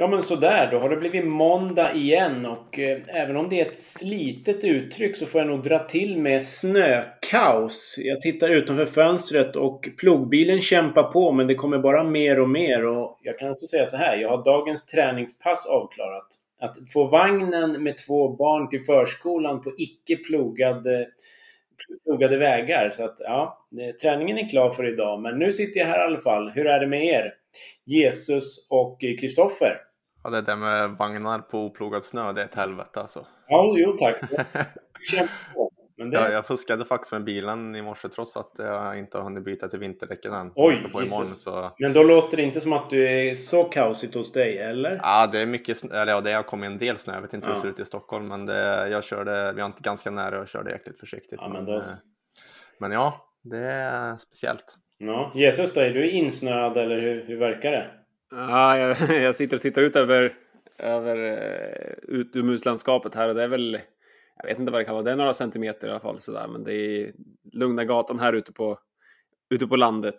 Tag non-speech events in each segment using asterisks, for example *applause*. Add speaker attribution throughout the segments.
Speaker 1: Ja men sådär, då har det blivit måndag igen och eh, även om det är ett slitet uttryck så får jag nog dra till med snökaos. Jag tittar utanför fönstret och plogbilen kämpar på men det kommer bara mer och mer och jag kan också säga så här, jag har dagens träningspass avklarat. Att få vagnen med två barn till förskolan på icke plogade, plogade vägar. Så att ja, träningen är klar för idag men nu sitter jag här i alla fall. Hur är det med er? Jesus och Kristoffer?
Speaker 2: Ja, det där med vagnar på oplogad snö, det är ett helvete alltså.
Speaker 1: Ja, jo tack. *laughs*
Speaker 2: Men det... ja, jag fuskade faktiskt med bilen i morse trots att jag inte har hunnit byta till vinterdäcken än.
Speaker 1: Oj, på imorgon, så... Men då låter det inte som att du är så kaosigt hos dig, eller?
Speaker 2: Ja, det är mycket snö, eller ja, det har kommit en del snö. Jag vet inte ja. hur det ser ut i Stockholm, men det, jag körde, vi inte ganska nära och körde jäkligt försiktigt.
Speaker 1: Ja, men, då...
Speaker 2: men ja, det är speciellt.
Speaker 1: Ja, Jesus då, är du insnöad eller hur, hur verkar det?
Speaker 3: Ja, jag, *laughs* jag sitter och tittar ut över, över eh, utomhuslandskapet här och det är väl, jag vet inte vad det kan vara, det är några centimeter i alla fall sådär, men det är lugna gatan här ute på, ute på landet.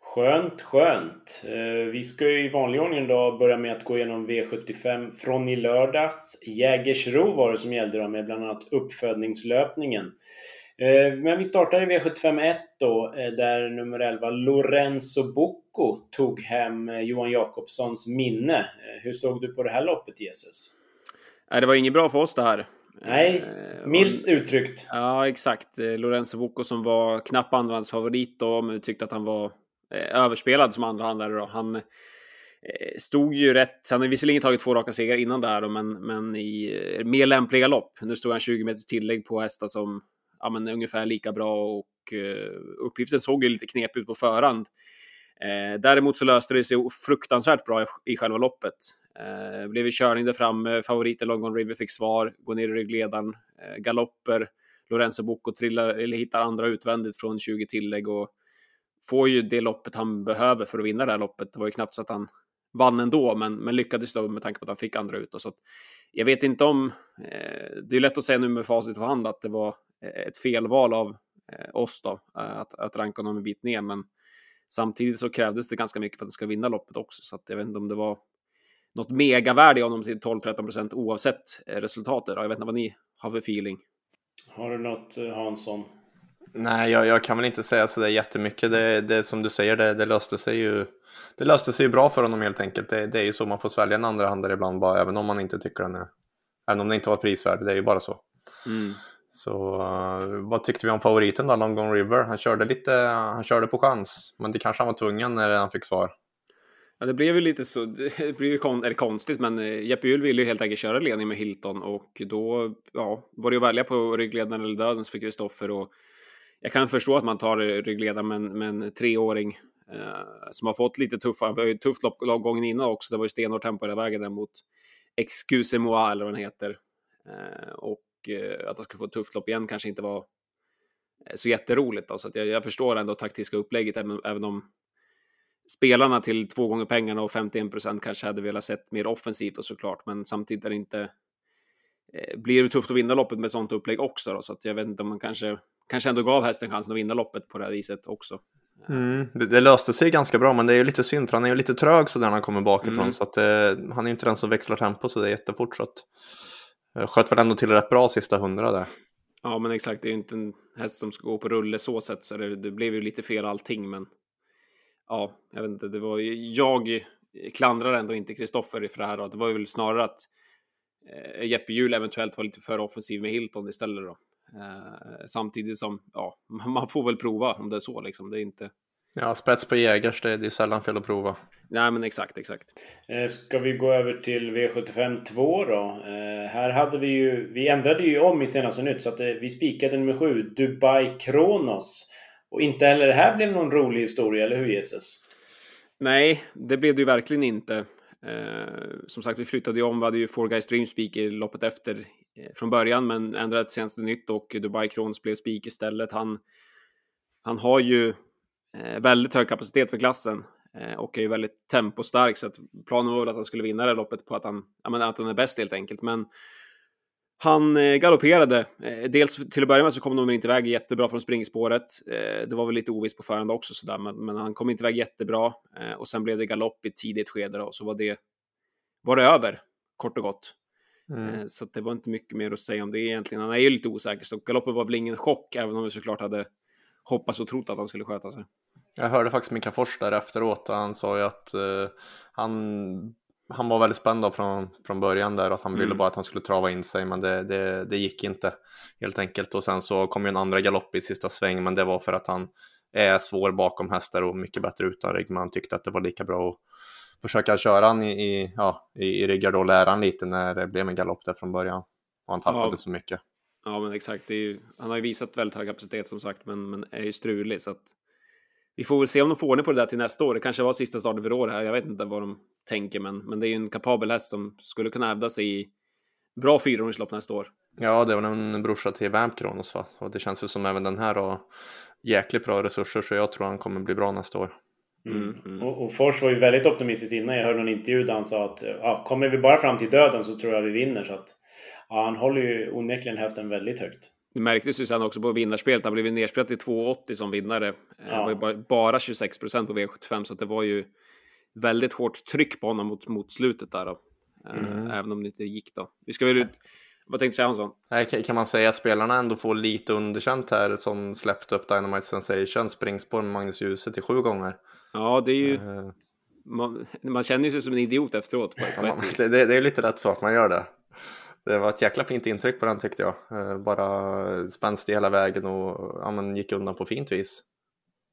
Speaker 1: Skönt, skönt. Eh, vi ska ju i vanlig ordning då börja med att gå igenom V75 från i lördags. Jägersro var det som gällde då med bland annat uppfödningslöpningen. Eh, men vi startar i V75 1 då, där nummer 11 Lorenzo Bocco tog hem eh, Johan Jakobssons minne. Hur såg du på det här loppet, Jesus?
Speaker 3: Nej, det var inget bra för oss det här.
Speaker 1: Nej, milt uttryckt.
Speaker 3: Ja, exakt. Lorenzo Bocco som var knapp andrahandsfavorit då, men tyckte att han var överspelad som andrahandare då. Han stod ju rätt. Han har visserligen tagit två raka segrar innan där, men, men i mer lämpliga lopp. Nu stod han 20 meters tillägg på hästar som ja, men ungefär lika bra och eh, uppgiften såg ju lite knepig ut på förhand. Eh, däremot så löste det sig fruktansvärt bra i, i själva loppet. Eh, blev i körning där framme, eh, favoriten Longon River fick svar, går ner i ryggledaren, eh, galopper, Lorenzo Bocco trillar, eller hittar andra utvändigt från 20 tillägg och får ju det loppet han behöver för att vinna det här loppet. Det var ju knappt så att han vann ändå, men, men lyckades då med tanke på att han fick andra ut. Och så att, jag vet inte om, eh, det är lätt att säga nu med facit på hand att det var eh, ett felval av eh, oss då, eh, att, att ranka honom en bit ner. Men samtidigt så krävdes det ganska mycket för att han ska vinna loppet också. Så att jag vet inte om det var något megavärde i honom till 12-13 procent oavsett resultatet. Jag vet inte vad ni har för feeling.
Speaker 1: Har du något Hansson?
Speaker 2: Nej, jag, jag kan väl inte säga så där jättemycket. Det, det som du säger, det, det, löste sig ju. Det löste sig ju bra för honom helt enkelt. Det, det är ju så man får svälja en andra handare ibland bara, även om man inte tycker den är. Även om den inte var prisvärd, det är ju bara så. Mm. Så uh, vad tyckte vi om favoriten då, Long Gone River? Han körde lite, han körde på chans, men det kanske han var tvungen när han fick svar.
Speaker 3: Ja, det blev ju lite så, *laughs* det blev ju kon, eller konstigt, men eh, Jeppe Juhl ville ju helt enkelt köra ledning med Hilton och då ja, var det ju att välja på ryggledaren eller dödens för Kristoffer och jag kan förstå att man tar eh, ryggledaren med, med en treåring eh, som har fått lite tuffare, det var ju tufft lopp, lopp gången innan också, det var ju stenhårt tempo hela vägen där mot Excuse-moi eller vad den heter. Eh, och Eh, att han skulle få ett tufft lopp igen kanske inte var eh, så jätteroligt. Då. Så jag, jag förstår ändå taktiska upplägget, även, även om spelarna till två gånger pengarna och 51 procent kanske hade velat sett mer offensivt och såklart, men samtidigt är det inte eh, blir det tufft att vinna loppet med sånt upplägg också. Då, så att jag vet inte om man kanske, kanske ändå gav hästen chansen att vinna loppet på det här viset också.
Speaker 2: Mm, det, det, löste sig ganska bra, men det är ju lite synd för han är ju lite trög så när han kommer bakifrån. Mm. Så att, eh, han är ju inte den som växlar tempo så det är jättefort. Så att, Eh, sköt väl ändå till rätt bra sista hundra där.
Speaker 3: Ja, men exakt. Det är ju inte en häst som ska gå på rulle så sätt, så det, det blev ju lite fel allting. Men ja, jag vet inte. Det var ju, jag klandrar ändå inte Kristoffer för det här. Då. Det var ju väl snarare att eh, Jeppe Hjul eventuellt var lite för offensiv med Hilton istället då. Eh, samtidigt som, ja, *laughs* man får väl prova om det är så liksom. Det är inte
Speaker 2: Ja, spets på Jägers, det, det är sällan fel att prova.
Speaker 3: Nej, men exakt, exakt.
Speaker 1: Eh, ska vi gå över till V75 2 då? Eh, här hade vi ju, vi ändrade ju om i senaste nytt så att eh, vi spikade nummer 7, Dubai Kronos. Och inte heller det här blev någon rolig historia, eller hur Jesus?
Speaker 3: Nej, det blev det ju verkligen inte. Eh, som sagt, vi flyttade ju om, vi hade ju Four Guys Dream Speak i loppet efter eh, från början, men ändrade till senaste nytt och Dubai Kronos blev spik istället. Han, han har ju väldigt hög kapacitet för klassen eh, och är ju väldigt tempostark så att planen var väl att han skulle vinna det loppet på att han, menar, att han är bäst helt enkelt. Men han eh, galopperade. Dels till att börja med så kom de inte iväg jättebra från springspåret. Det var väl lite ovisst på förhand också sådär, men, men han kom inte iväg jättebra och sen blev det galopp i tidigt skede och så var det var det över, kort och gott.
Speaker 2: Mm.
Speaker 3: Eh, Så det var inte mycket mer att säga om det egentligen. Han är ju lite osäker, så galoppen var väl ingen chock, även om vi såklart hade hoppats och trott att han skulle sköta sig.
Speaker 2: Jag hörde faktiskt Mika Fors där efteråt och han sa ju att eh, han, han var väldigt spänd från, från början där och att han ville
Speaker 3: Mm.
Speaker 2: bara att han skulle trava in sig men det, det, det gick inte helt enkelt och sen så kom ju en andra galopp i sista sväng men det var för att han är svår bakom hästar och mycket bättre utan rygg men han tyckte att det var lika bra att försöka köra han i, i, ja, i, i ryggar då och lära han lite när det blev en galopp där från början och han tappade
Speaker 3: Ja.
Speaker 2: så mycket.
Speaker 3: Ja, men exakt. Ju, han har ju visat väldigt hög kapacitet som sagt, men, men är ju strulig. Så att vi får väl se om de får ordning på det där till nästa år. Det kanske var sista starten för år här. Jag vet inte vad de tänker, men, men det är ju en kapabel häst som skulle kunna hävda sig i bra fyrhundralopp nästa år.
Speaker 2: Ja, det var en brorsa till Vamp Kronos va? Och det känns ju som även den här har jäkligt bra resurser så jag tror han kommer bli bra nästa år.
Speaker 1: Mm.
Speaker 3: Mm, mm.
Speaker 1: Och, och Fors var ju väldigt optimistisk innan. Jag hörde någon intervju där han sa att ja, kommer vi bara fram till döden så tror jag vi vinner. Så att, ja, han håller ju onekligen hästen väldigt högt.
Speaker 3: Det märktes ju sen också på vinnarspelet. Han blev nedspelat till 2,80 som vinnare. Eh, Det
Speaker 1: Ja.
Speaker 3: var ju bara, bara 26 procent på V75, så det var ju väldigt hårt tryck på honom mot, mot slutet där då. Eh,
Speaker 2: Mm.
Speaker 3: Även om det inte gick då. Vi ska väl... Vad tänkte du säga Hansson?
Speaker 2: Nej, kan- man säga att spelarna ändå får lite underkänt här som släppte upp Dynamite Sensation springspår med Magnus Djuse till sju gånger.
Speaker 3: Ja, det är ju...
Speaker 2: Eh,
Speaker 3: Man, man känner sig som en idiot efteråt på,
Speaker 2: ja,
Speaker 3: på vis.
Speaker 2: det, det, det är ju lite rätt så att man gör det. Det var ett jäkla fint intryck på den tyckte jag. Eh, Bara spänstig hela vägen och ja, men gick undan på fint vis.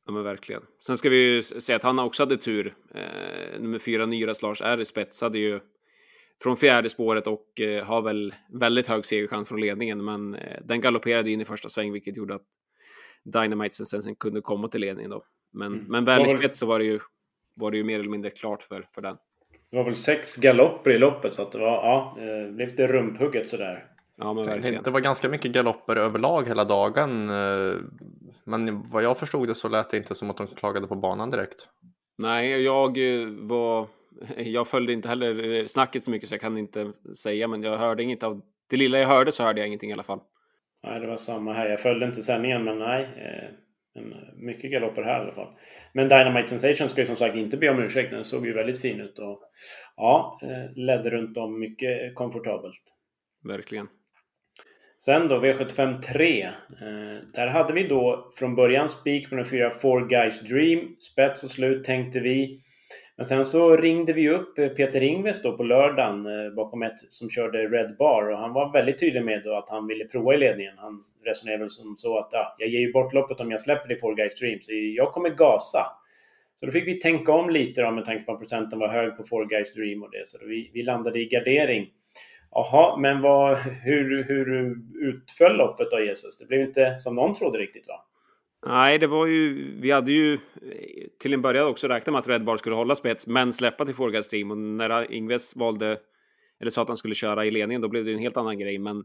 Speaker 3: Ja, men verkligen. Sen ska vi ju säga att han också hade tur. Eh, nummer fyra, Nyras Lars R. spetsade ju från fjärde spåret och eh, har väl väldigt hög segerchans från ledningen, men eh, den galopperade in i första sväng, vilket gjorde att Dynamite sen, sen kunde komma till ledningen då. Men,
Speaker 1: Mm.
Speaker 3: men väl i spets så var det ju, var det ju mer eller mindre klart för, för den.
Speaker 1: Det var väl sex galopper i loppet så att det var, ja, eh, blev lite rumphugget sådär.
Speaker 3: Ja, men verkligen.
Speaker 2: Det var ganska mycket galopper överlag hela dagen. eh, Men vad jag förstod det så lät det inte som att de klagade på banan direkt.
Speaker 3: Nej, jag eh, var... *laughs* Jag följde inte heller snacket så mycket så jag kan inte säga, men jag hörde inget av... Det lilla jag hörde så hörde jag ingenting i alla fall.
Speaker 1: Nej, det var samma här. Jag följde inte sändningen, men nej. Eh, men mycket galopper här i alla fall. Men Dynamite Sensation ska ju som sagt inte be om ursäkt. Den såg ju väldigt fin ut och ja, eh, ledde runt om mycket komfortabelt.
Speaker 3: Verkligen.
Speaker 1: Sen då V75 3. Eh, där hade vi då från början spik på den fyra Four Guys Dream. Spets och slut tänkte vi. Men sen så ringde vi upp eh, Peter Ingves då på lördagen eh, bakom ett som körde Red Bar och han var väldigt tydlig med då att han ville prova i ledningen. Han resonerade väl som så att ja, jag ger ju bort loppet om jag släpper det i Four Guys Dream så jag kommer gasa. Så då fick vi tänka om lite då med tanke på att procenten var hög på Four Guys Dream och det. Så vi, vi landade i gardering. Jaha, men vad, *laughs* hur, hur utföll loppet då Jesus? Det blev inte som någon trodde riktigt va?
Speaker 3: Nej, det var ju... Vi hade ju till en början också räknat med att Red Bar skulle hålla spets, men släppa till Forgas Stream. Och när Ingves valde, eller sa att han skulle köra i ledningen, då blev det en helt annan grej. Men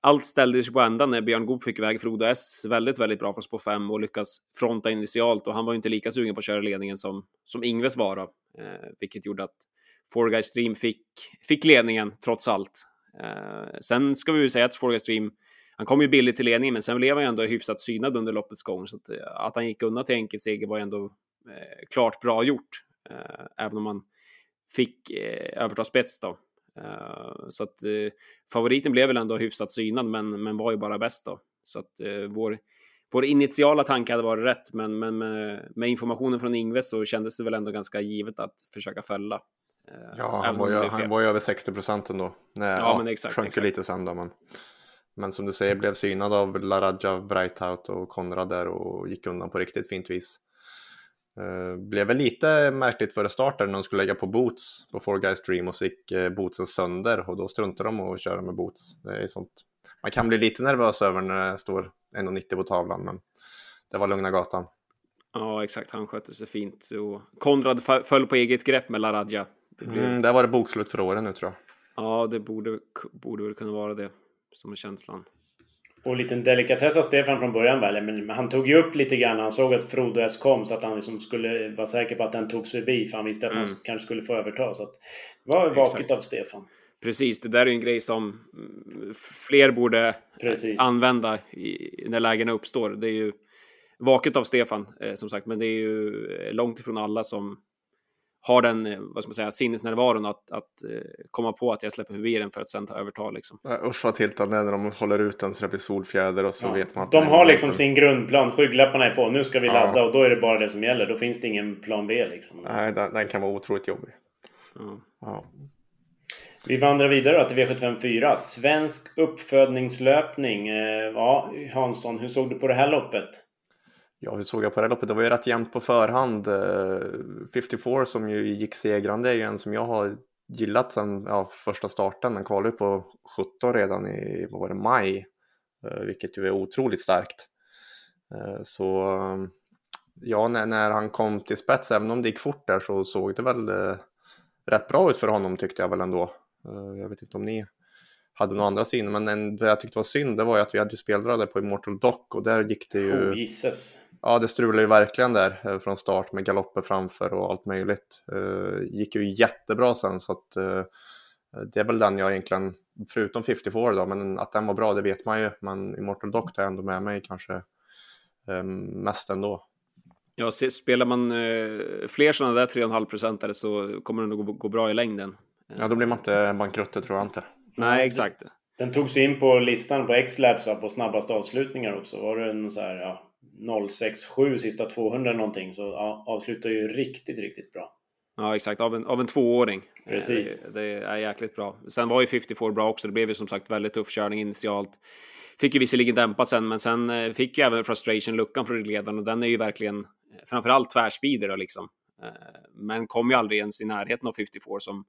Speaker 3: allt ställdes på ända när Björn Goop fick iväg Frodo S väldigt, väldigt bra från spår 5 och lyckas fronta initialt. Och han var ju inte lika sugen på att köra i ledningen som, som Ingves var då, eh, vilket gjorde att Four Guys Stream fick, fick ledningen trots allt. Eh, sen ska vi ju säga att Four Guys Stream han kom ju billigt till ledningen, men sen blev han ju ändå hyfsat synad under loppets gång. Så att, eh, att han gick undan till enkelseger var ju ändå eh, klart bra gjort. Eh, även om han fick eh, överta spets då. Eh, så att eh, favoriten blev väl ändå hyfsat synad, men, men var ju bara bäst då. Så att eh, vår, vår initiala tanke hade varit rätt, men, men med, med informationen från Ingves så kändes det väl ändå ganska givet att försöka fälla.
Speaker 2: Ja, han var, ju, han var ju över 60 procent ändå. Nej,
Speaker 3: Ja,
Speaker 2: ja,
Speaker 3: men exakt,
Speaker 2: Sjönk
Speaker 3: exakt.
Speaker 2: lite sen då, men, men som du säger blev synad av Laradja, Breithout och Konrad där och gick undan på riktigt fint vis. Uh, blev väl lite märkligt före starten när de skulle lägga på boots på Four Guys Dream och så gick uh, bootsen sönder och då struntade de att köra med boots. Det är sånt. Man kan bli lite nervös över när det står 1,90 på tavlan, men det var lugna gatan.
Speaker 3: Ja, exakt. Han skötte sig fint. Och Konrad föll på eget grepp med Laradja. Det blev...
Speaker 2: Mm, där var det bokslut för åren nu tror jag.
Speaker 3: Ja, det borde, borde väl kunna vara det som är känslan.
Speaker 1: Och en liten delikatess av Stefan från början väl, men han tog ju upp lite grann. Han såg att Frodo S kom så att han liksom skulle vara säker på att den togs förbi. För han visste att
Speaker 3: Mm.
Speaker 1: han kanske skulle få överta. Så att det var vaket av Stefan.
Speaker 3: Precis, det där är en grej som mm, fler borde
Speaker 1: Precis.
Speaker 3: använda i, när lägena uppstår. Det är ju vaket av Stefan, eh, som sagt, men det är ju långt ifrån alla som har den, eh, vad ska man säga, sinnesnärvaron att, att uh, komma på att jag släpper förbi den för att sen ta övertag. Liksom.
Speaker 2: Usch vad tiltande när de håller ut den så det blir solfjäder och så ja. vet man att...
Speaker 1: De har liksom sin grundplan, skygglapparna är på, nu ska vi ladda ja. och då är det bara det som gäller. Då finns det ingen plan B liksom.
Speaker 2: Nej, den, den kan vara otroligt jobbig.
Speaker 3: Ja.
Speaker 2: ja.
Speaker 1: Vi vandrar vidare till V754. Svensk uppfödningslöpning. Eh, ja, Hansson, hur såg du på det här loppet?
Speaker 2: Ja, hur såg jag på det här loppet? Det var ju rätt jämnt på förhand. Eh, 54 som ju gick segrande är ju en som jag har gillat sedan ja, första starten. Den kvalade på 17 redan i vad var det, maj, eh, vilket ju är otroligt starkt. Eh, så ja, när, när han kom till spets, även om det gick fort där, så såg det väl rätt bra ut för honom tyckte jag väl ändå. Jag vet inte om ni hade några andra syner, men en, det jag tyckte var synd det var ju att vi hade ju speldrag på Immortal Dock och där gick det ju...
Speaker 1: Oh, Jesus.
Speaker 2: Ja, det strulade ju verkligen där eh, från start med galopper framför och allt möjligt. Uh, gick ju jättebra sen så att uh, det är väl den jag egentligen, förutom 54 då, men att den var bra det vet man ju. Men Immortal Dock tar jag ändå med mig kanske mest ändå.
Speaker 3: Ja, spelar man uh, fler sådana där 3,5 procentare så kommer det nog gå, gå bra i längden.
Speaker 2: Ja, då blir man inte bankrutter tror jag inte.
Speaker 3: Nej, exakt.
Speaker 1: Den togs in på listan på X-Labs på snabbaste avslutningar också. Var det en så här, ja, 067 sista 200 någonting så ja, avslutar ju riktigt, riktigt bra.
Speaker 3: Ja, exakt. Av en, av en tvååring.
Speaker 1: Precis.
Speaker 3: Det, det, är jäkligt bra. Sen var ju 54 bra också. Det blev ju som sagt väldigt tuff körning initialt. Fick ju visserligen dämpa sen, men sen eh, fick ju även frustration-luckan från ryggledaren och den är ju verkligen eh, framförallt tvärspeeder liksom. Eh, men kom ju aldrig ens i närheten av 54 som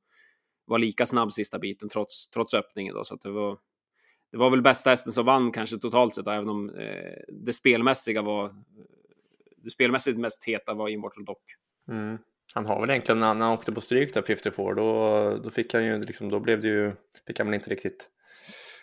Speaker 3: var lika snabb sista biten trots, trots öppningen. Då, så att det, var, det var väl bästa hästen som vann kanske totalt sett, även om eh, det spelmässiga var det spelmässigt mest heta var Immortal Dock.
Speaker 2: Mm. Han har väl egentligen, när han åkte på stryk där 54, då, då fick han ju liksom, då blev det ju, fick han väl inte riktigt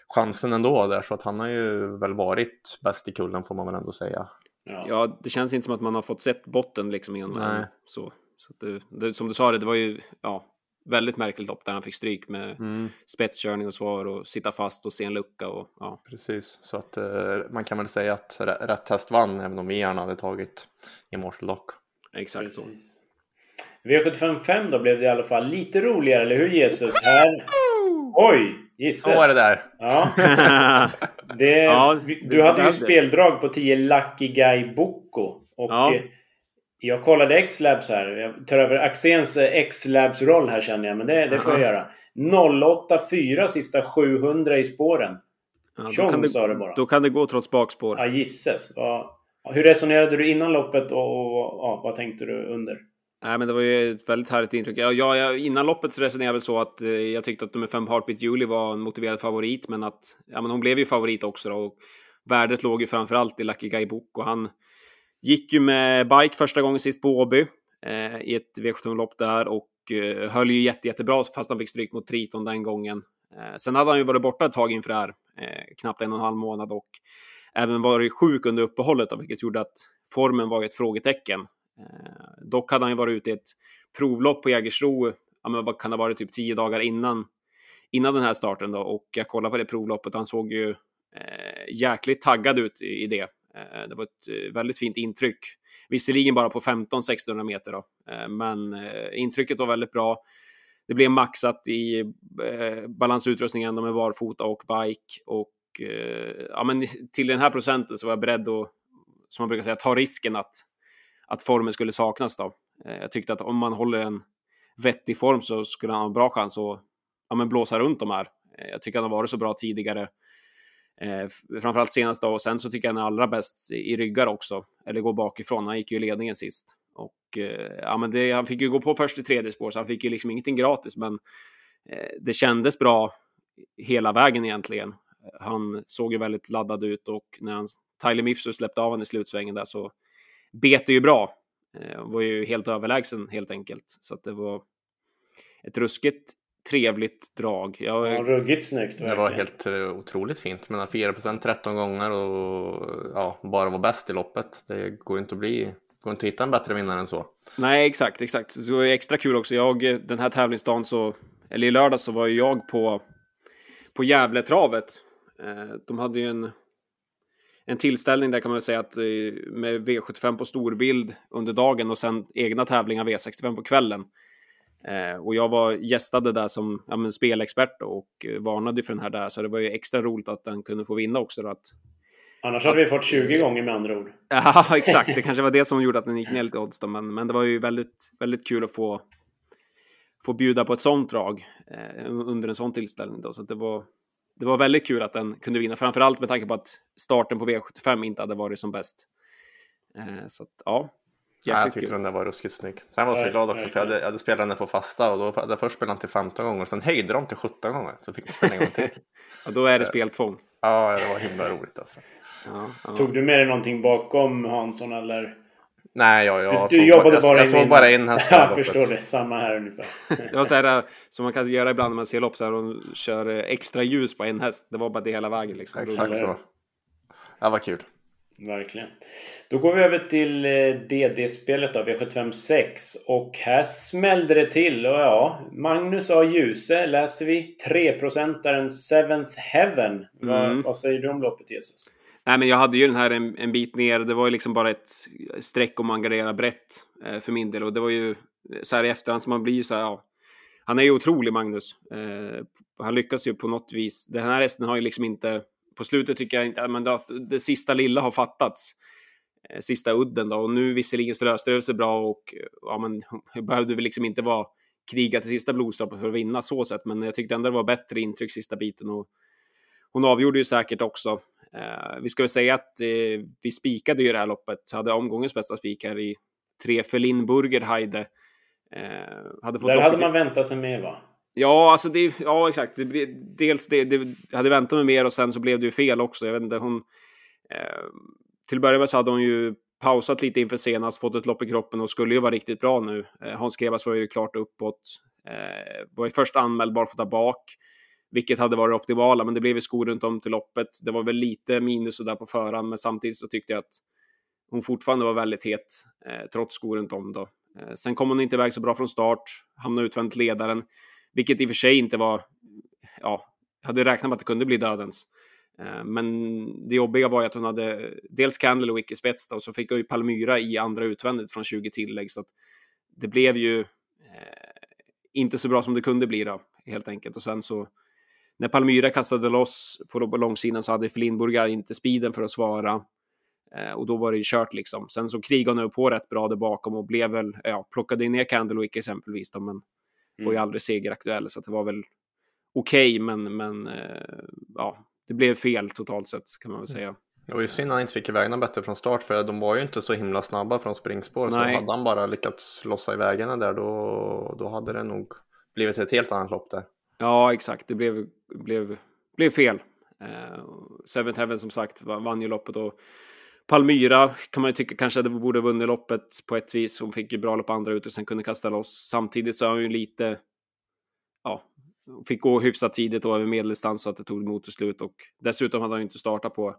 Speaker 2: chansen ändå där, så att han har ju väl varit bäst i kullen får man väl ändå säga.
Speaker 3: Ja, ja det känns inte som att man har fått sett botten liksom innan. Nej. Så, så det, det, som du sa, det, det var ju, ja, väldigt märkligt lopp där han fick stryk med mm. spetskörning och svar och sitta fast och se en lucka. Och, ja.
Speaker 2: Precis, så att eh, man kan väl säga att rätt häst vann även om vi gärna hade tagit Immortal Lock.
Speaker 3: Exakt Precis. så.
Speaker 1: V755 då blev det i alla fall lite roligare, eller hur Jesus? Här... Oj! Gissas.
Speaker 2: Så var det där.
Speaker 1: Ja. *laughs* det, ja, du hade ju speldrag på 10 Lucky Guy Boko. Och ja. Jag kollade X-Labs här. Jag tar över Axéns eh, X-Labs-roll här känner jag, men det, det får jag göra. 084 sista 700 i spåren.
Speaker 3: Ja, Tjong, kan det, sa det bara. Då kan det gå trots bakspår.
Speaker 1: Ja, gisses. Ja. Hur resonerade du innan loppet och, och ja, vad tänkte du under?
Speaker 3: Nej, men det var ju ett väldigt härligt intryck. Ja, ja, innan loppet så resonerade jag väl så att eh, jag tyckte att nummer 5 Heartbeat Julie var en motiverad favorit, men att ja, men hon blev ju favorit också då, och värdet låg ju framför i Lucky Guy Book och han Gick ju med bike första gången sist på Åby eh, i ett V75-lopp där och eh, höll ju jätte, jättebra fast han fick stryk mot Triton den gången. Eh, sen hade han ju varit borta ett tag inför det här, eh, knappt en och en halv månad och även varit sjuk under uppehållet, då, vilket gjorde att formen var ett frågetecken. Eh, dock hade han ju varit ute i ett provlopp på Jägersro, ja, men vad kan det ha varit, typ tio dagar innan, innan den här starten då och jag kollade på det provloppet, han såg ju eh, jäkligt taggad ut i, i det. Eh, det var ett eh, väldigt fint intryck. Visserligen bara på 15-1600 meter då, eh, men intrycket var väldigt bra. Det blev maxat i balansutrustningen med barfota och bike och ja, men till den här procenten så var jag beredd att, som man brukar säga, ta risken att, att formen skulle saknas då. Jag tyckte att om man håller en vettig form så skulle han ha en bra chans att ja, men blåsa runt de här. Jag tycker han har varit så bra tidigare Eh, framförallt senast då, och sen så tycker jag han är allra bäst i ryggar också, eller går bakifrån. Han gick ju i ledningen sist. Och eh, ja, men det, han fick ju gå på först i tredje spår, så han fick ju liksom ingenting gratis, men eh, det kändes bra hela vägen egentligen. Han såg ju väldigt laddad ut och när han, Tyler Mifsu släppte av honom i slutsvängen där så bet det ju bra. Eh, var ju helt överlägsen helt enkelt. Så att det var ett ruskigt trevligt drag.
Speaker 1: Jag... Ja, ruggigt snyggt.
Speaker 2: Verkligen. Det var helt uh, otroligt fint. Men 4% 13 gånger och ja, bara var bäst i loppet. Det går ju inte att bli går inte att hitta en bättre vinnare än så.
Speaker 3: Nej, exakt, exakt. Så det var extra kul också. Jag, den här tävlingsdagen så, eller i lördag så var ju jag på, på Gävletravet. Eh, de hade ju en, en tillställning där kan man säga att eh, med V75 på storbild under dagen och sen egna tävlingar V65 på kvällen. Eh, och jag var gästade där som ja, spelexpert och varnade för den här där, så det var ju extra roligt att den kunde få vinna också. Att,
Speaker 1: Annars hade vi fått 20 gånger med andra ord. *laughs*
Speaker 3: Ja, exakt. Det kanske var det som gjorde att den gick ner lite odds då, men, men det var ju väldigt, väldigt kul att få, få bjuda på ett sånt drag eh, under en sån tillställning. Då. Så det, var, det var väldigt kul att den kunde vinna, framförallt med tanke på att starten på V75 inte hade varit som bäst. Eh, så att, ja,
Speaker 2: Ja, jag tyckte den där var ruskigt snygg. Sen var jag så glad också för jag hade, jag hade spelat den på fasta och då hade jag först spelat den till 15 gånger. Sen höjde de till 17 gånger så fick man spela en gång till. *laughs*
Speaker 3: ja, då är det speltvång.
Speaker 2: Ja, det var himla roligt alltså.
Speaker 1: Ja, ja. Tog du med dig någonting bakom Hansson eller?
Speaker 2: Nej, jag, jag,
Speaker 1: du, du jobbade bara,
Speaker 2: jag, jag såg bara in häst *laughs*
Speaker 1: Jag förstår det. Samma här ungefär. *laughs*
Speaker 3: det var så här som man kan göra ibland när man ser lopp så här och kör extra ljus på en häst. Det var bara det hela vägen liksom.
Speaker 2: Exakt så. Det var kul.
Speaker 1: Verkligen. Då går vi över till eh, DD-spelet då, V75 6. Och här smällde det till. Och ja, Magnus A. Ljuse läser vi. 3-procentaren Seventh Heaven. Mm. Vad, vad, säger du om loppet Jesus?
Speaker 3: Nej, men jag hade ju den här en, en bit ner. Det var ju liksom bara ett streck om man garderar brett eh, för min del. Och det var ju så här i efterhand som man blir så här, ja. Han är ju otrolig Magnus. Eh, han lyckas ju på något vis. Den här hästen har ju liksom inte på slutet tycker jag inte men det, det sista lilla har fattats. Eh, sista udden då. Och nu visserligen så löste det sig bra och ja, men *laughs* behövde väl liksom inte vara kriga till sista blodstoppet för att vinna så sett. Men jag tyckte ändå det var bättre intryck sista biten och hon avgjorde ju säkert också. Eh, vi ska väl säga att eh, vi spikade ju det här loppet, hade omgångens bästa spikar i tre för Lindburger Heide.
Speaker 1: Eh, hade fått Där hade man väntat sig mer va?
Speaker 3: Ja, alltså det, ja exakt. Det, dels det, det hade väntat mig mer och sen så blev det ju fel också. Jag vet inte, hon... Eh, till att börja med så hade hon ju pausat lite inför senast, fått ett lopp i kroppen och skulle ju vara riktigt bra nu. Eh, Hans Grevas var ju klart uppåt. Eh, var ju först anmäld barfota bak, vilket hade varit optimala, men det blev ju skor runt om till loppet. Det var väl lite minus där på förhand, men samtidigt så tyckte jag att hon fortfarande var väldigt het, eh, trots skor runt om då. Eh, sen kom hon inte iväg så bra från start, hamnade utvänt ledaren. Vilket i och för sig inte var, ja, jag hade räknat med att det kunde bli dödens. Eh, men det jobbiga var ju att hon hade dels Candlewick i spets och så fick hon ju Palmyra i andra utvändigt från 20 tillägg. Så att det blev ju eh, inte så bra som det kunde bli då, helt enkelt. Och sen så när Palmyra kastade loss på långsidan så hade Lindburgar inte speeden för att svara. Eh, och då var det ju kört liksom. Sen så krigade hon på rätt bra där bakom och blev väl, ja, plockade ner Candlewick exempelvis då, men Mm. Var ju aldrig segeraktuell, så det var väl okej, okay, men, men eh, ja, det blev fel totalt sett kan man väl mm. säga.
Speaker 2: Det var ju synd att han inte fick iväg bättre från start för de var ju inte så himla snabba från springspår. Nej. Så hade han bara lyckats lossa iväg henne där då, då hade det nog blivit ett helt annat lopp där.
Speaker 3: Ja, exakt. Det blev, blev, blev fel. Uh, Seventh Heaven som sagt vann ju loppet och Palmyra kan man ju tycka kanske det borde vunnit loppet på ett vis. Hon fick ju bra lopp andra ut och sen kunde kasta loss. Samtidigt så har hon ju lite, ja, fick gå hyfsat tidigt och över medeldistans så att det tog emot till slut och dessutom hade hon ju inte startat på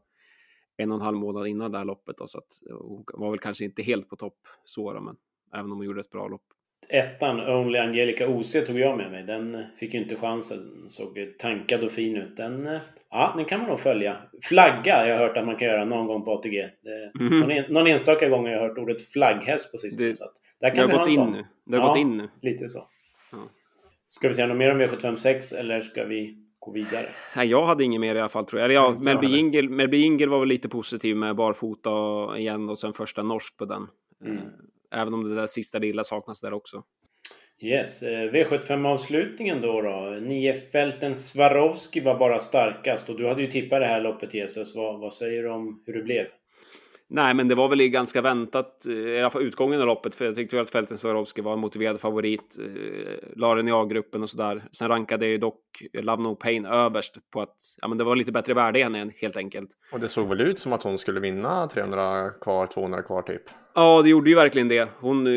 Speaker 3: en och en halv månad innan det här loppet då, så att hon var väl kanske inte helt på topp så då, men även om hon gjorde ett bra lopp
Speaker 1: ettan, Only Angelica OC, tog jag med mig. Den fick ju inte chansen. Såg tankad och fin ut. Den, ja, den kan man nog följa. Flagga jag har hört att man kan göra någon gång på ATG. Det, mm. någon, en, någon enstaka gång har jag hört ordet flagghäst på sistone. Det, så
Speaker 3: där kan det har gått in nu. Det har ja, gått in nu.
Speaker 1: lite så. Ja. Ska vi säga något mer om V756 eller ska vi gå vidare?
Speaker 3: Nej, jag hade inget mer i alla fall tror jag. Eller ja, Melby Ingel, Melby Ingel var väl lite positiv med barfota igen och sen första norsk på den. Mm. Även om det där sista lilla saknas där också.
Speaker 1: Yes, eh, V75-avslutningen då då. Niofälten Swarovski var bara starkast och du hade ju tippat det här loppet Jesus. Vad, vad säger du om hur det blev?
Speaker 3: Nej, men det var väl ganska väntat, eh, i alla fall utgången av loppet, för jag tyckte att Fälten Swarovski var en motiverad favorit. Eh, la den i A-gruppen och sådär. Sen rankade ju dock Love No Pain överst på att ja, men det var lite bättre värde än helt enkelt.
Speaker 2: Och det såg väl ut som att hon skulle vinna 300 kvar, 200 kvar typ?
Speaker 3: Ja, det gjorde ju verkligen det. Hon eh,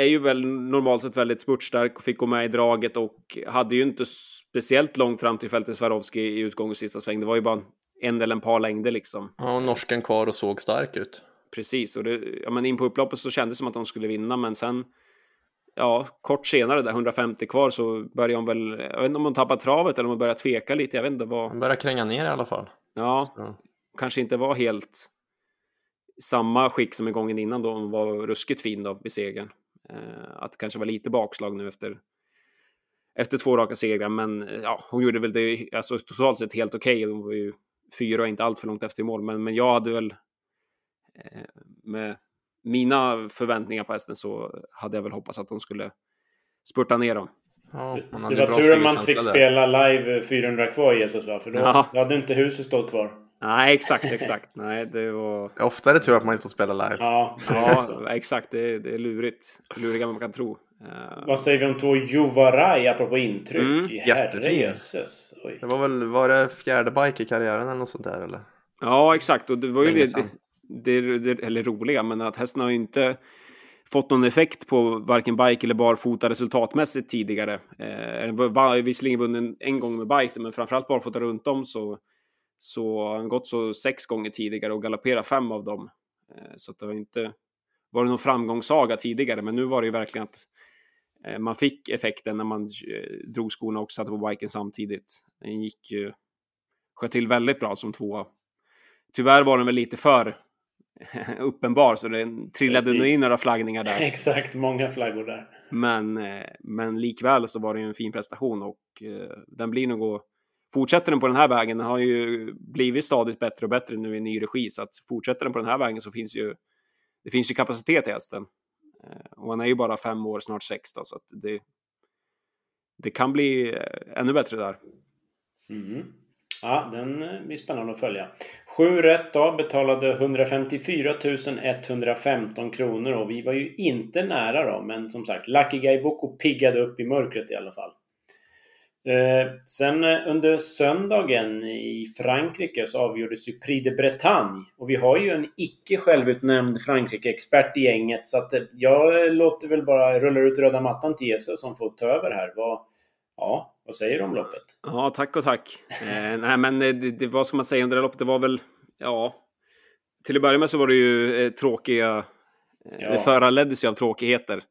Speaker 3: är ju väl normalt sett väldigt spurtstark och fick gå med i draget och hade ju inte speciellt långt fram till Fälten Swarovski i utgång och sista sväng. Det var ju bara en eller en par längder liksom.
Speaker 2: Ja, och norsken kvar och såg stark ut.
Speaker 3: Precis, och det, ja, men in på upploppet så kändes det som att de skulle vinna, men sen ja, kort senare, där 150 kvar, så började hon väl, jag vet inte om hon tappade travet eller om hon började tveka lite, jag vet inte vad.
Speaker 2: Hon började kränga ner i alla fall.
Speaker 3: Ja, så. kanske inte var helt samma skick som i gången innan då hon var ruskigt fin då vid segern. Eh, att det kanske var lite bakslag nu efter efter två raka segrar, men ja, hon gjorde väl det alltså, totalt sett helt okej. Okay. Hon var ju fyra och inte allt för långt efter i mål, men, men jag hade väl eh, med mina förväntningar på hästen så hade jag väl hoppats att hon skulle spurta ner dem.
Speaker 1: Ja, det, det var tur att man fick spela live 400 kvar i Jesus va? För då, ja. då hade inte huset stått kvar.
Speaker 3: Nej, exakt, exakt. Nej, det var...
Speaker 2: Ofta är det tur att man inte får spela live.
Speaker 3: Ja, ja exakt. Det, det är lurigt. Lurigare än man kan tro.
Speaker 1: Uh... Vad säger vi om två Juvaraj apropå intryck? Mm,
Speaker 2: Jättefin. Det var väl, var det fjärde bike i karriären eller något sånt där eller?
Speaker 3: Ja, exakt. Och det var ju det, det, det, eller roliga, men att hästen har ju inte fått någon effekt på varken bike eller barfota resultatmässigt tidigare. Eh, var visserligen vunnit en gång med bike, men framförallt barfota runt om så, så har han gått så sex gånger tidigare och galopperat fem av dem. Eh, så det har inte varit någon framgångssaga tidigare, men nu var det ju verkligen att eh, man fick effekten när man eh, drog skorna och satte på biken samtidigt. Den gick ju, sköt till väldigt bra som tvåa. Tyvärr var den väl lite för *laughs* uppenbar så det trillade nog in några flaggningar där. *laughs*
Speaker 1: Exakt, många flaggor där.
Speaker 3: Men, eh, men likväl så var det ju en fin prestation och den blir nog att Fortsätter den på den här vägen, den har ju blivit stadigt bättre och bättre nu i ny regi, så att fortsätter den på den här vägen så finns ju det finns ju kapacitet i hästen. Eh, och han är ju bara fem år, snart sex då, så att det, det kan bli eh, ännu bättre där.
Speaker 1: Mm. Ja, den eh, blir spännande att följa. 7 rätt då, betalade 154 115 kronor och vi var ju inte nära då, men som sagt, Lucky Guy Boko piggade upp i mörkret i alla fall. Eh, sen eh, under söndagen i Frankrike så avgjordes ju Prix de Bretagne. Och vi har ju en icke självutnämnd Frankrike-expert i gänget så att eh, jag låter väl bara rulla ut röda mattan till Jesus som får ta över här. Vad, ja, vad säger du om loppet?
Speaker 3: Ja, tack och tack. eh, nej, men det, det, vad ska man säga om det där loppet? Det var väl, ja, till att börja med så var det ju eh, tråkiga, ja. det föranleddes ju av tråkigheter.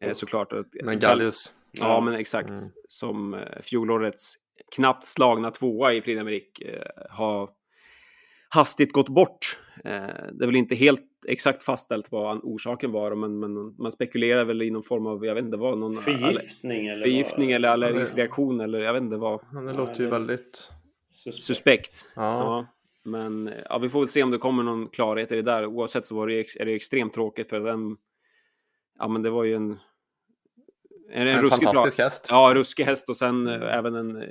Speaker 3: Eh, såklart.
Speaker 2: Men Gallius.
Speaker 3: Ja, ja, men exakt. Mm. Som eh, fjolårets knappt slagna tvåa i Prix d'Amérique eh, har hastigt gått bort. Eh, det är väl inte helt exakt fastställt vad orsaken var, men, men man spekulerar väl i någon form av, jag vet inte vad, någon
Speaker 1: förgiftning eller,
Speaker 3: förgiftning eller allergisk reaktion eller jag vet inte vad.
Speaker 2: Men det låter ju väldigt
Speaker 3: suspekt. suspekt. Ja. ja. Men ja, vi får väl se om det kommer någon klarhet i det där. Oavsett så var det, är det extremt tråkigt för den. Ja, men det var ju en
Speaker 2: en, en fantastisk häst.
Speaker 3: Ja, ruskig häst och sen mm. även en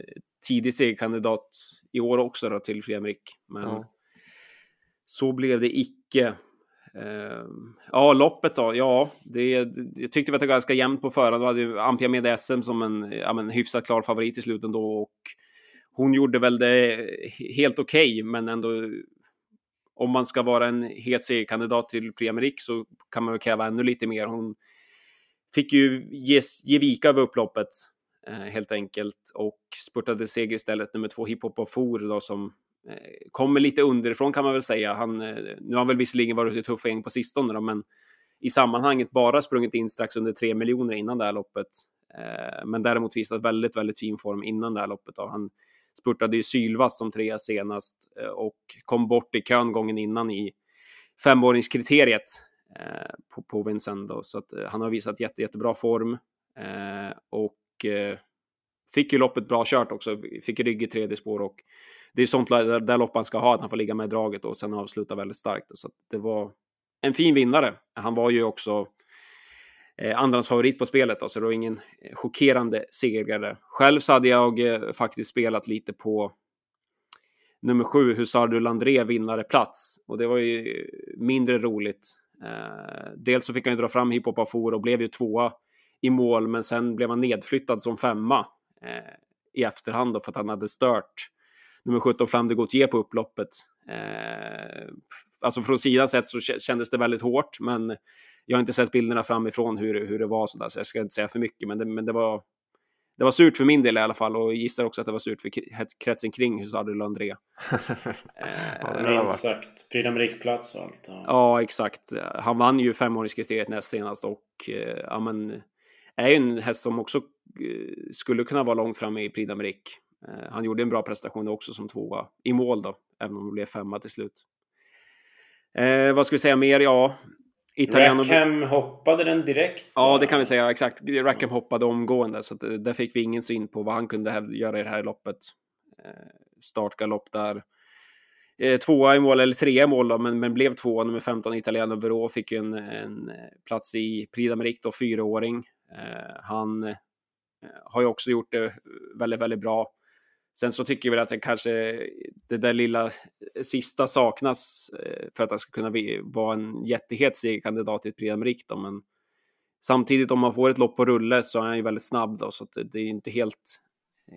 Speaker 3: tidig segerkandidat i år också då, till Fredrik. Men ja. så blev det icke. Uh, ja, loppet då. Ja, det, jag tyckte att det var ganska jämnt på förhand. Vi hade ju Ampia med SM som en ja, men, hyfsat klar favorit i slutet då och hon gjorde väl det helt okej, okay, men ändå om man ska vara en het segerkandidat till Prix så kan man väl kräva ännu lite mer. Hon fick ju ge, ge vika över upploppet eh, helt enkelt och spurtade seger istället. Nummer två, Hiphop och For då som eh, kommer lite underifrån kan man väl säga. Han, eh, nu har han väl visserligen varit i tuffa gäng på sistone då, men i sammanhanget bara sprungit in strax under tre miljoner innan det här loppet. Eh, men däremot visat väldigt, väldigt fin form innan det här loppet. Då. Han spurtade ju sylvass som trea senast eh, och kom bort i kön gången innan i femåringskriteriet Eh, på, på då, Så att, eh, han har visat jätte, jättebra form eh, och eh, fick ju loppet bra kört också. Fick rygg i tredje spår och det är sånt där, där lopp han ska ha, att han får ligga med i draget och sen avsluta väldigt starkt. Så det var en fin vinnare. Han var ju också eh, andrans favorit på spelet, då, så det var ingen eh, chockerande segrare. Själv så hade jag eh, faktiskt spelat lite på nummer sju, Hussar du Landré vinnare plats och det var ju mindre roligt. Eh, dels så fick han ju dra fram hiphop Afor och blev ju tvåa i mål, men sen blev han nedflyttad som femma eh, i efterhand då, för att han hade stört nummer 17 Flam de Gautier på upploppet. Eh, alltså från sidan sett så kändes det väldigt hårt, men jag har inte sett bilderna framifrån hur, hur det var så, där, så jag ska inte säga för mycket, men det, men det var det var surt för min del i alla fall och gissar också att det var surt för kretsen kring Husadul och André.
Speaker 1: Minst *laughs* sagt, Prix plats och allt.
Speaker 3: Ja. ja. exakt. Han vann ju femåringskriteriet näst senast och eh, ja, men, är ju en häst som också eh, skulle kunna vara långt framme i Prix eh, Han gjorde en bra prestation också som tvåa i mål då, även om det blev femma till slut. Eh, vad ska vi säga mer? Ja, Italiano...
Speaker 1: Rackham hoppade den direkt?
Speaker 3: Ja, det kan vi säga exakt. Rackham hoppade omgående, så att, eh, där fick vi ingen syn på vad han kunde göra i det här loppet. Eh, startgalopp där. Eh, tvåa i mål, eller trea i mål då, men, men blev tvåa. Nummer 15, Italiano Verå, fick ju en, en plats i Prix d'Amérique då, fyraåring. Han har ju också gjort det väldigt, väldigt bra. Sen så tycker vi att det kanske det där lilla sista saknas eh, för att han ska kunna vara en jättehet segerkandidat i ett d'Amérique men samtidigt om man får ett lopp på rulle så är han ju väldigt snabb då, så det är inte helt,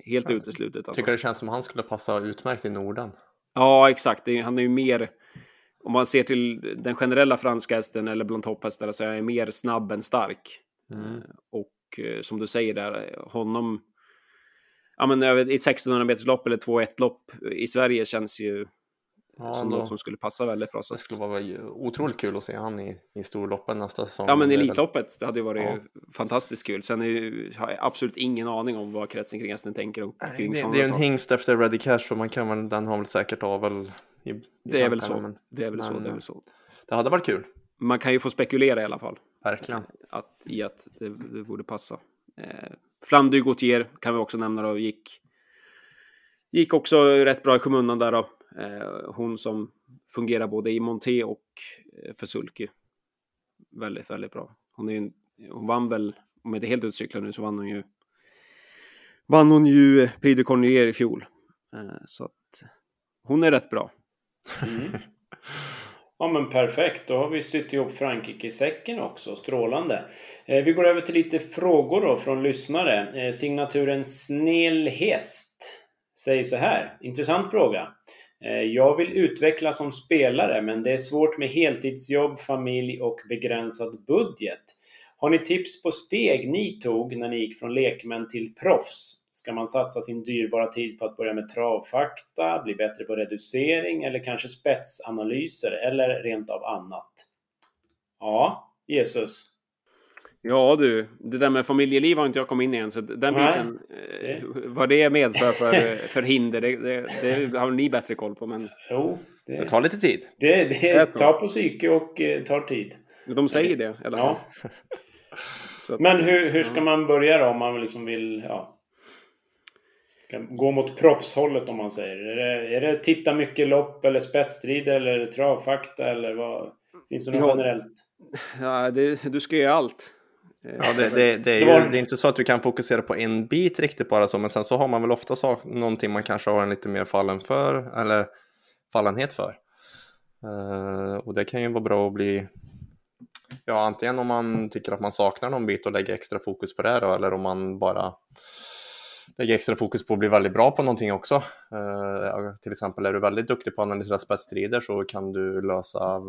Speaker 3: helt uteslutet.
Speaker 2: Jag tycker det känns som han skulle passa utmärkt i Norden.
Speaker 3: Ja, exakt. Han är ju mer, om man ser till den generella franska hästen eller bland topphästarna så är han mer snabb än stark. Mm. Och eh, som du säger där, honom ja, men ett 1600 meters lopp eller 2-1 lopp i Sverige känns ju ja, som då, något som skulle passa väldigt bra.
Speaker 2: Det skulle vara otroligt kul att se han i, i storloppen nästa säsong.
Speaker 3: Ja, men Elitloppet, det hade ju varit ja. fantastiskt kul. Sen är, har jag absolut ingen aning om vad kretsen kring hästen tänker om kring
Speaker 2: Det, det är en hingst efter Ready Cash och man kan väl, den har väl säkert av väl i, i
Speaker 3: det, är väl så. Men, det är väl så. Det är väl så.
Speaker 2: Det hade varit kul.
Speaker 3: Man kan ju få spekulera i alla fall.
Speaker 2: Verkligen.
Speaker 3: Att, I att det, det borde passa. Eh, Flandy Gautier kan vi också nämna då, gick, gick också rätt bra i skymundan där då. Eh, hon som fungerar både i Monté och eh, för Sulky. Väldigt, väldigt bra. Hon, är ju, hon vann väl, om jag inte helt utcyklad nu, så vann hon ju vann hon ju Prix de Cornier i fjol. Eh, så att hon är rätt bra.
Speaker 1: Mm. Ja men perfekt, då har vi sytt ihop Frankrike i säcken också. Strålande. Eh, vi går över till lite frågor då från lyssnare. Eh, signaturen Snäll Häst säger så här. Intressant fråga. Eh, jag vill utvecklas som spelare men det är svårt med heltidsjobb, familj och begränsad budget. Har ni tips på steg ni tog när ni gick från lekmän till proffs? Ska man satsa sin dyrbara tid på att börja med travfakta, bli bättre på reducering eller kanske spetsanalyser eller rent av annat? Ja, Jesus.
Speaker 3: Ja du, det där med familjeliv har inte jag kommit in i än, så den Nej. biten, eh, vad det medför för, *laughs* för hinder, det, det, det, har ni bättre koll på. Men...
Speaker 1: Jo,
Speaker 2: det, det tar lite tid.
Speaker 1: Det, det tar på psyke och eh, tar tid.
Speaker 3: De säger det i alla fall. *laughs*
Speaker 1: Ja. men hur, hur ska man börja då om man liksom vill ja, gå mot proffshållet om man säger. Är det, är det titta mycket lopp eller spetsstrid eller travfakta eller vad? Finns det något ja, generellt?
Speaker 3: Ja, det, du ska göra allt.
Speaker 2: Ja, det, det, det är ju det är inte så att du kan fokusera på en bit riktigt bara så, men sen så har man väl ofta sak, någonting man kanske har en lite mer fallen för eller fallenhet för. Uh, och det kan ju vara bra att bli, ja antingen om man tycker att man saknar någon bit och lägger extra fokus på det då, eller om man bara lägger extra fokus på att bli väldigt bra på någonting också. Uh, till exempel är du väldigt duktig på att analysera spetsstrider så kan du lösa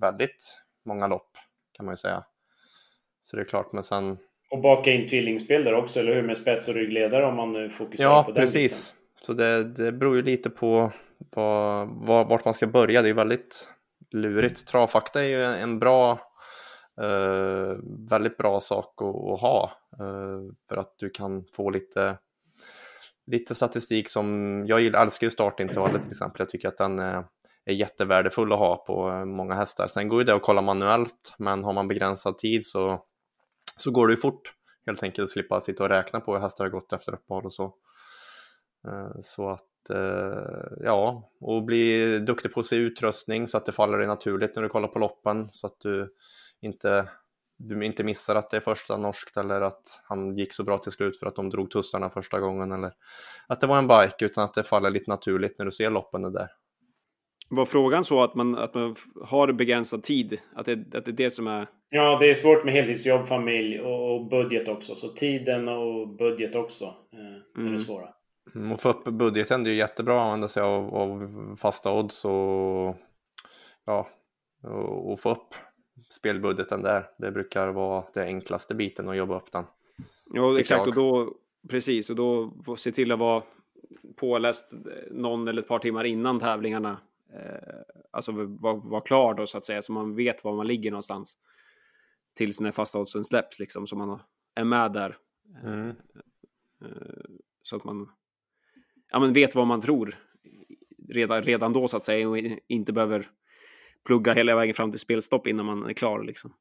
Speaker 2: väldigt många lopp kan man ju säga. Så det är klart, men sen...
Speaker 1: Och baka in tvillingspel där också, eller hur? Med spets och ryggledare om man nu fokuserar
Speaker 2: ja,
Speaker 1: på
Speaker 2: den Ja, precis. Biten. Så det, det beror ju lite på vad, vad, vart man ska börja. Det är väldigt lurigt. Travfakta är ju en bra Uh, väldigt bra sak att, att ha uh, för att du kan få lite lite statistik som, jag gillar, älskar ju startintervallet till exempel, jag tycker att den är, är jättevärdefull att ha på eh, många hästar. Sen går ju det att kolla manuellt, men har man begränsad tid så, så går det ju fort helt enkelt att slippa sitta och räkna på hur hästar har gått efter uppehåll och så. Eh, så att, ja, och bli duktig på att se utrustning så att det faller dig naturligt när du kollar på loppen så att du inte du inte missar att det är första norskt eller att han gick så bra till slut för att de drog tussarna första gången eller att det var en bike utan att det faller lite naturligt när du ser loppen där.
Speaker 3: Var frågan så att man, att man har begränsad tid? Att det, att det är det som är...
Speaker 1: Ja, det är svårt med heltidsjobb, familj och, och budget också. Så tiden och budget också eh, är mm. det svåra.
Speaker 2: Mm, och få upp budgeten, det är jättebra att använda sig av, av fasta odds och, ja, och, och få upp spelbudgeten där. Det brukar vara det enklaste biten att jobba upp den.
Speaker 3: Ja, exakt. Och då, precis, och då se till att vara påläst någon eller ett par timmar innan tävlingarna. Eh, alltså vara var klar då så att säga, så man vet var man ligger någonstans. Tills när fasta oddsen släpps liksom, så man är med där. Mm. Eh, så att man ja, men vet vad man tror redan, redan då så att säga och inte behöver plugga hela vägen fram till spelstopp innan man är klar. Liksom.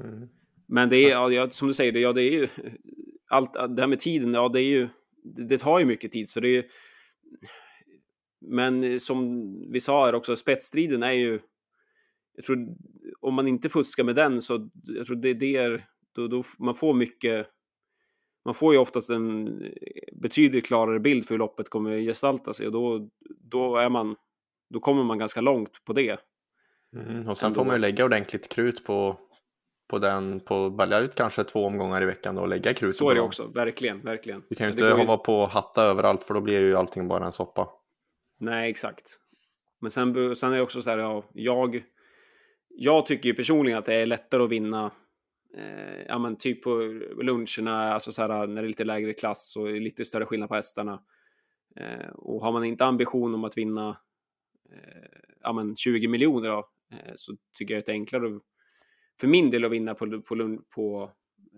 Speaker 2: Mm.
Speaker 3: Men det är, ja, som du säger, det, ja, det är ju allt det här med tiden, ja, det är ju, det, tar ju mycket tid, så det är ju. Men som vi sa här också, spetsstriden är ju. Jag tror om man inte fuskar med den så jag tror det, det är då, då man får mycket. Man får ju oftast en betydligt klarare bild för hur loppet kommer gestalta sig och då, då är man. Då kommer man ganska långt på det.
Speaker 2: Mm, och sen får man ju lägga ordentligt krut på på den, på välja ut kanske två omgångar i veckan då och lägga krut
Speaker 3: Så är det också, verkligen, verkligen.
Speaker 2: Du kan ju inte hålla på och hatta överallt för då blir ju allting bara en soppa.
Speaker 3: Nej, exakt. Men sen, sen är det också så här, ja, jag, jag tycker ju personligen att det är lättare att vinna eh, ja, men typ på luncherna, alltså så här, när det är lite lägre klass och lite större skillnad på hästarna. Eh, och har man inte ambition om att vinna eh, ja, men 20 miljoner då, så tycker jag att det är enklare för min del att vinna på, på, på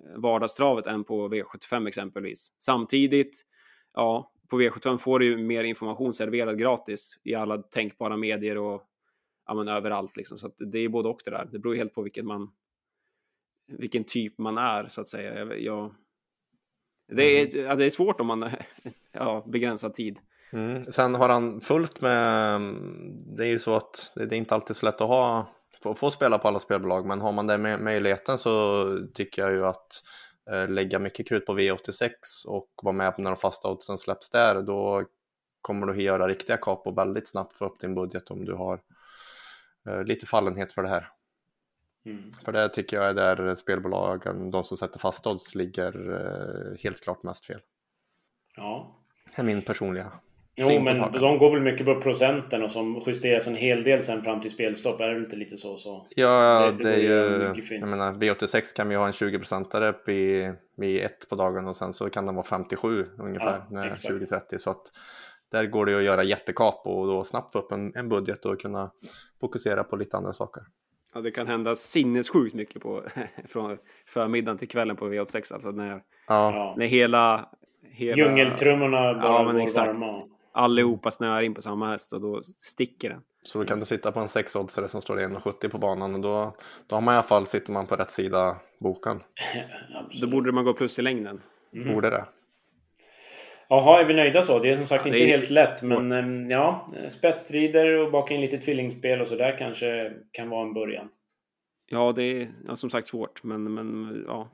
Speaker 3: eh, vardagstravet än på V75 exempelvis. Samtidigt, ja, på V75 får du ju mer information serverad gratis i alla tänkbara medier och ja, men överallt liksom. Så det är både och det där. Det beror helt på vilken man, vilken typ man är så att säga. Jag, jag det, är, mm. ja, det är svårt om man *laughs* ja, begränsad tid.
Speaker 2: Mm. Sen har han fullt med, det är ju så att det är inte alltid så lätt att ha få, få spela på alla spelbolag, men har man den möjligheten så tycker jag ju att eh, lägga mycket krut på V86 och vara med när de fasta oddsen släpps där, då kommer du att göra riktiga kap och väldigt snabbt få upp din budget om du har eh, lite fallenhet för det här. Mm. För det tycker jag är där spelbolagen, de som sätter fast odds, ligger eh, helt klart mest fel.
Speaker 1: Ja.
Speaker 2: Det är min personliga
Speaker 1: Jo, men de går väl mycket på procenten och som justeras en hel del sen fram till spelstopp. Är det inte lite så? så
Speaker 2: ja, det, det, det är ju... Jag menar, V86 kan vi ha en 20-procentare vid, vid ett på dagen och sen så kan den vara 57 ungefär ja, när 2030. Så att där går det att göra jättekap och då snabbt få upp en, en budget och kunna fokusera på lite andra saker.
Speaker 3: Ja, det kan hända sinnessjukt mycket på, *laughs* från förmiddagen till kvällen på V86. Alltså när, ja. när hela... hela...
Speaker 1: Djungeltrummorna bara ja, går exakt. varma
Speaker 3: allihopa snöar in på samma häst och då sticker den.
Speaker 2: Så då kan du sitta på en 6-oddsare som står 1,70 på banan och då, då har man i alla fall, sitter man på rätt sida boken. *laughs*
Speaker 3: då borde man gå plus i längden.
Speaker 2: Mm. Borde det.
Speaker 1: Jaha, är vi nöjda så? Det är som sagt ja, inte är... helt lätt, men ehm, ja, spetsstrider och baka in lite tvillingspel och så där kanske kan vara en början.
Speaker 3: Ja, det är ja, som sagt svårt, men, men ja.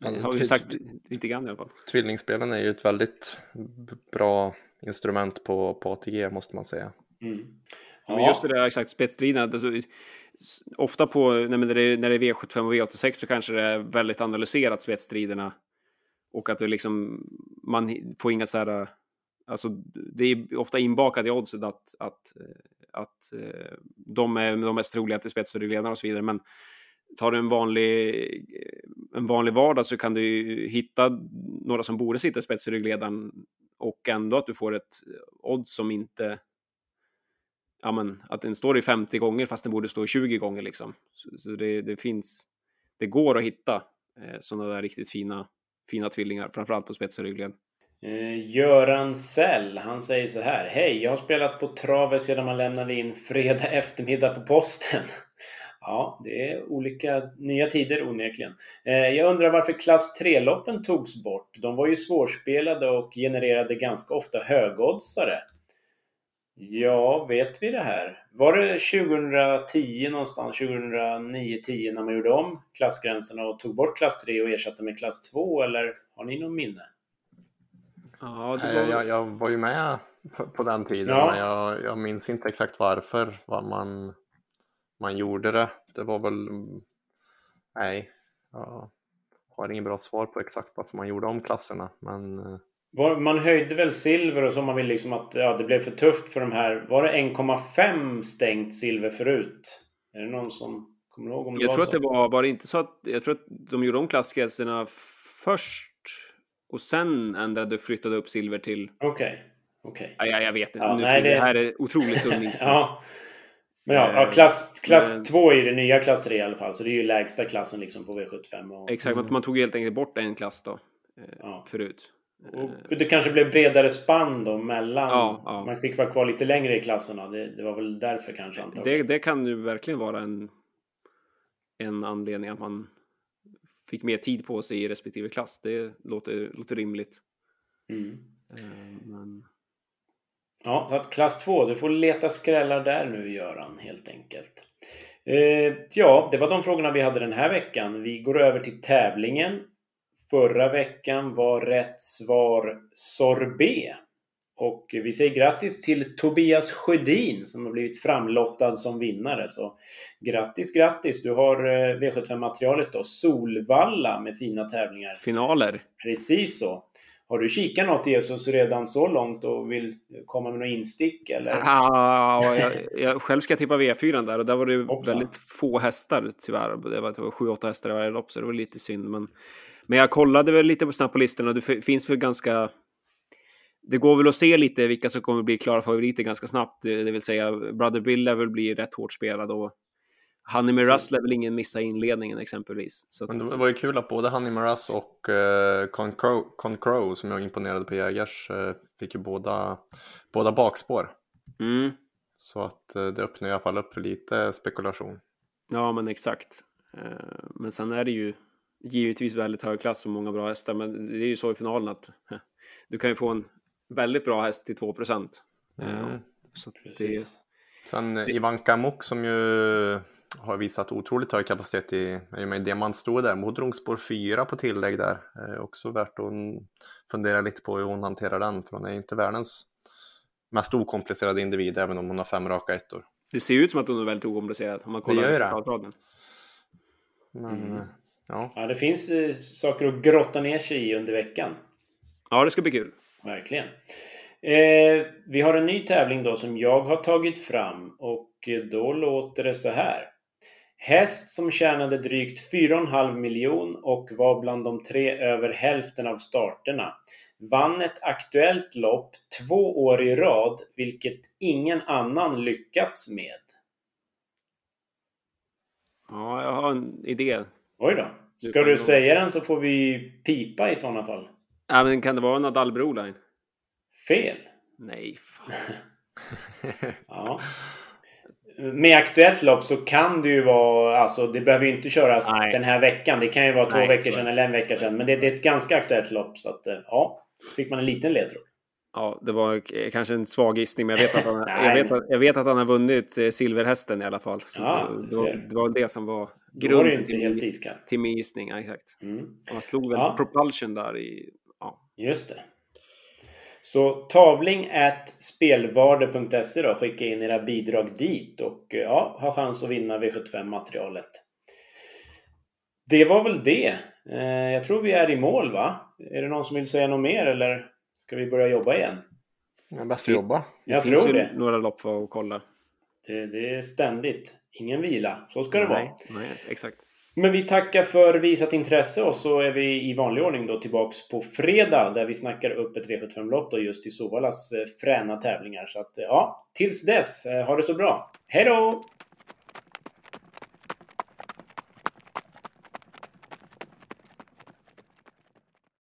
Speaker 3: Det har vi sagt lite grann i alla fall.
Speaker 2: Tvillingspelen är ju ett väldigt bra instrument på, på ATG måste man säga. Mm.
Speaker 3: Ja. Men just det där exakt spetsstriden, alltså, ofta på nej, när, det är, när det är V75 och V86 så kanske det är väldigt analyserat spetsstriderna och att det liksom man får inga så här alltså det är ofta inbakat i oddset att, att, att de är de mest troliga till spetsryggledarna och så vidare. Men tar du en vanlig, en vanlig vardag så kan du ju hitta några som borde sitta i spetsryggledaren och ändå att du får ett eh, odds som inte ja men att den står i 50 gånger fast den borde stå i 20 gånger liksom. Så, så det, det, finns, det går att hitta eh, sådana där riktigt fina, fina tvillingar, framförallt på spets och ryggled.
Speaker 1: Eh, Göran Sell, han säger så här. Hej, jag har spelat på travet sedan man lämnade in fredag *laughs* eftermiddag på posten. Ja, det är olika nya tider onekligen. Eh, jag undrar varför klass 3-loppen togs bort. De var ju svårspelade och genererade ganska ofta högoddsare. Ja, vet vi det här? Var det 2010 någonstans, 2009-10 när man gjorde om klassgränserna och tog bort klass 3 och ersatte med klass 2 eller har ni någon minne?
Speaker 2: Ja, var... jag, jag, var ju med på den tiden ja. men jag, jag minns inte exakt varför. Vad man man gjorde det. Det var väl, nej, jag har inget bra svar på exakt varför man gjorde om klasserna. Men... Eh,
Speaker 1: man höjde väl silver och så man vill liksom att ja, det blev för tufft för de här. Var det 1,5 stängt silver förut? Är det någon som kommer ihåg om
Speaker 3: det Jag
Speaker 1: var
Speaker 3: tror
Speaker 1: så?
Speaker 3: att det var, var det inte så att, jag tror att de gjorde om klassgränserna först och sen ändrade och flyttade upp silver till...
Speaker 1: Okej. Okay. Okay.
Speaker 3: Ja, jag, jag vet inte. Ja, nej, det... det... här är otroligt *laughs* tunn
Speaker 1: ja. Men ja, ja klass, klass men... 2 är det nya klass 3 i alla fall. Så det är ju lägsta klassen liksom på V75. Och...
Speaker 3: Exakt, mm. man tog helt enkelt bort en klass då. Eh, ja. Förut.
Speaker 1: Och det kanske blev bredare spann då mellan...
Speaker 3: Ja, ja.
Speaker 1: Man fick vara kvar lite längre i klasserna. Det, det var väl därför kanske antagligen.
Speaker 3: Det, det kan ju verkligen vara en, en anledning att man fick mer tid på sig i respektive klass. Det låter, låter rimligt.
Speaker 1: Mm.
Speaker 3: Eh, Men...
Speaker 1: Ja, så att klass 2. Du får leta skrällar där nu Göran, helt enkelt. Eh, ja, det var de frågorna vi hade den här veckan. Vi går över till tävlingen. Förra veckan var rätt svar sorbet. Och vi säger grattis till Tobias Sjödin som har blivit framlottad som vinnare. Så grattis, grattis! Du har eh, V75-materialet då, Solvalla med fina tävlingar.
Speaker 3: Finaler.
Speaker 1: Precis så. Har du kikat något Jesus redan så långt och vill komma med något instick eller?
Speaker 3: Ah, jag, jag själv ska tippa V4 där och där var det ju
Speaker 1: Hoppsan.
Speaker 3: väldigt få hästar tyvärr. Det var, det var 7-8 hästar i varje lopp så det var lite synd. Men, men jag kollade väl lite på snabbt på listorna och det finns väl ganska... Det går väl att se lite vilka som kommer bli klara favoriter ganska snabbt. Det, det vill säga Brother Bill lär väl bli rätt hårt spelad och Honey Miraz lär väl ingen missa inledningen exempelvis. Så att,
Speaker 2: Men det var ju kul att både Honey Maras och uh, Concrow, som jag imponerade på Jägers, eh, fick ju båda, båda bakspår.
Speaker 3: mm,
Speaker 2: Så att eh, det öppnar i alla fall upp för lite spekulation.
Speaker 3: Ja, men exakt. Eh, Men sen är det ju givetvis väldigt hög klass och många bra hästar. Men det är ju så i finalen att eh, du kan ju få en väldigt bra häst till 2 procent.
Speaker 2: Mm.
Speaker 3: Så att det.
Speaker 2: Sen eh, Ivanka Mok som ju har visat otroligt hög kapacitet i, i och med diamantstoet där. Men Hon drog spår 4 på tillägg där. Eh, också värt att fundera lite på hur hon hanterar den. För hon är ju inte världens mest okomplicerade individ även om hon har fem raka ettor.
Speaker 3: det ser ut som att hon är väldigt okomplicerad om man kollar
Speaker 2: det.
Speaker 3: resultatraden.
Speaker 2: Men
Speaker 1: Mm.
Speaker 2: eh, ja,
Speaker 1: Ja, det finns eh, saker att grotta ner sig i under veckan.
Speaker 3: Ja, det ska bli kul.
Speaker 1: Verkligen. Eh, vi har en ny tävling då som jag har tagit fram och då låter det så här. Häst som tjänade drygt 4,5 miljon och var bland de tre över hälften av starterna. Vann ett aktuellt lopp två år i rad, vilket ingen annan lyckats med.
Speaker 3: Ja, jag har en idé.
Speaker 1: Oj då.
Speaker 3: Du
Speaker 1: Ska du
Speaker 3: nog-
Speaker 1: säga den så får vi pipa i sådana fall.
Speaker 3: Ja, men kan det vara Nadal Broline?
Speaker 1: Fel.
Speaker 3: Nej, fan. *laughs*
Speaker 1: Ja. Med aktuellt lopp så kan det ju vara, alltså det behöver ju inte köras
Speaker 3: Nej.
Speaker 1: den här veckan. Det kan ju vara två
Speaker 3: Nej,
Speaker 1: veckor sedan eller en vecka sedan. Men det, det är ett ganska aktuellt lopp. Så att, eh, ja, fick man en liten ledtråd.
Speaker 3: Ja, det var k- kanske en svag gissning, men jag vet att han, *laughs* jag vet att, jag vet att han har vunnit eh, silverhästen i alla fall. Så
Speaker 1: Ja,
Speaker 3: det, det, var, det var det som var grunden till,
Speaker 1: helt
Speaker 3: min till min gissning. Ja, exakt.
Speaker 1: Mm.
Speaker 3: Han slog väl
Speaker 1: Ja.
Speaker 3: propulsion där i... Ja.
Speaker 1: Just det. Så tavling at spelvarde.se då. Skicka in era bidrag dit och eh, ja, ha chans att vinna V75-materialet. Det var väl det. Eh, jag tror vi är i mål va? Är det någon som vill säga något mer eller ska vi börja jobba igen?
Speaker 2: det är bäst att jobba.
Speaker 3: Det
Speaker 1: Jag
Speaker 3: finns
Speaker 1: tror
Speaker 3: ju
Speaker 1: det.
Speaker 3: några lopp för att kolla.
Speaker 1: det. Det är ständigt. Ingen vila. Så ska det vara.
Speaker 3: Nej, nej, exakt.
Speaker 1: Men vi tackar för visat intresse och så är vi i vanlig ordning då tillbaks på fredag där vi snackar upp ett V75-lopp då just till Sovalas eh, fräna tävlingar. Så att eh, ja, tills dess, eh, ha det så bra. Hej då!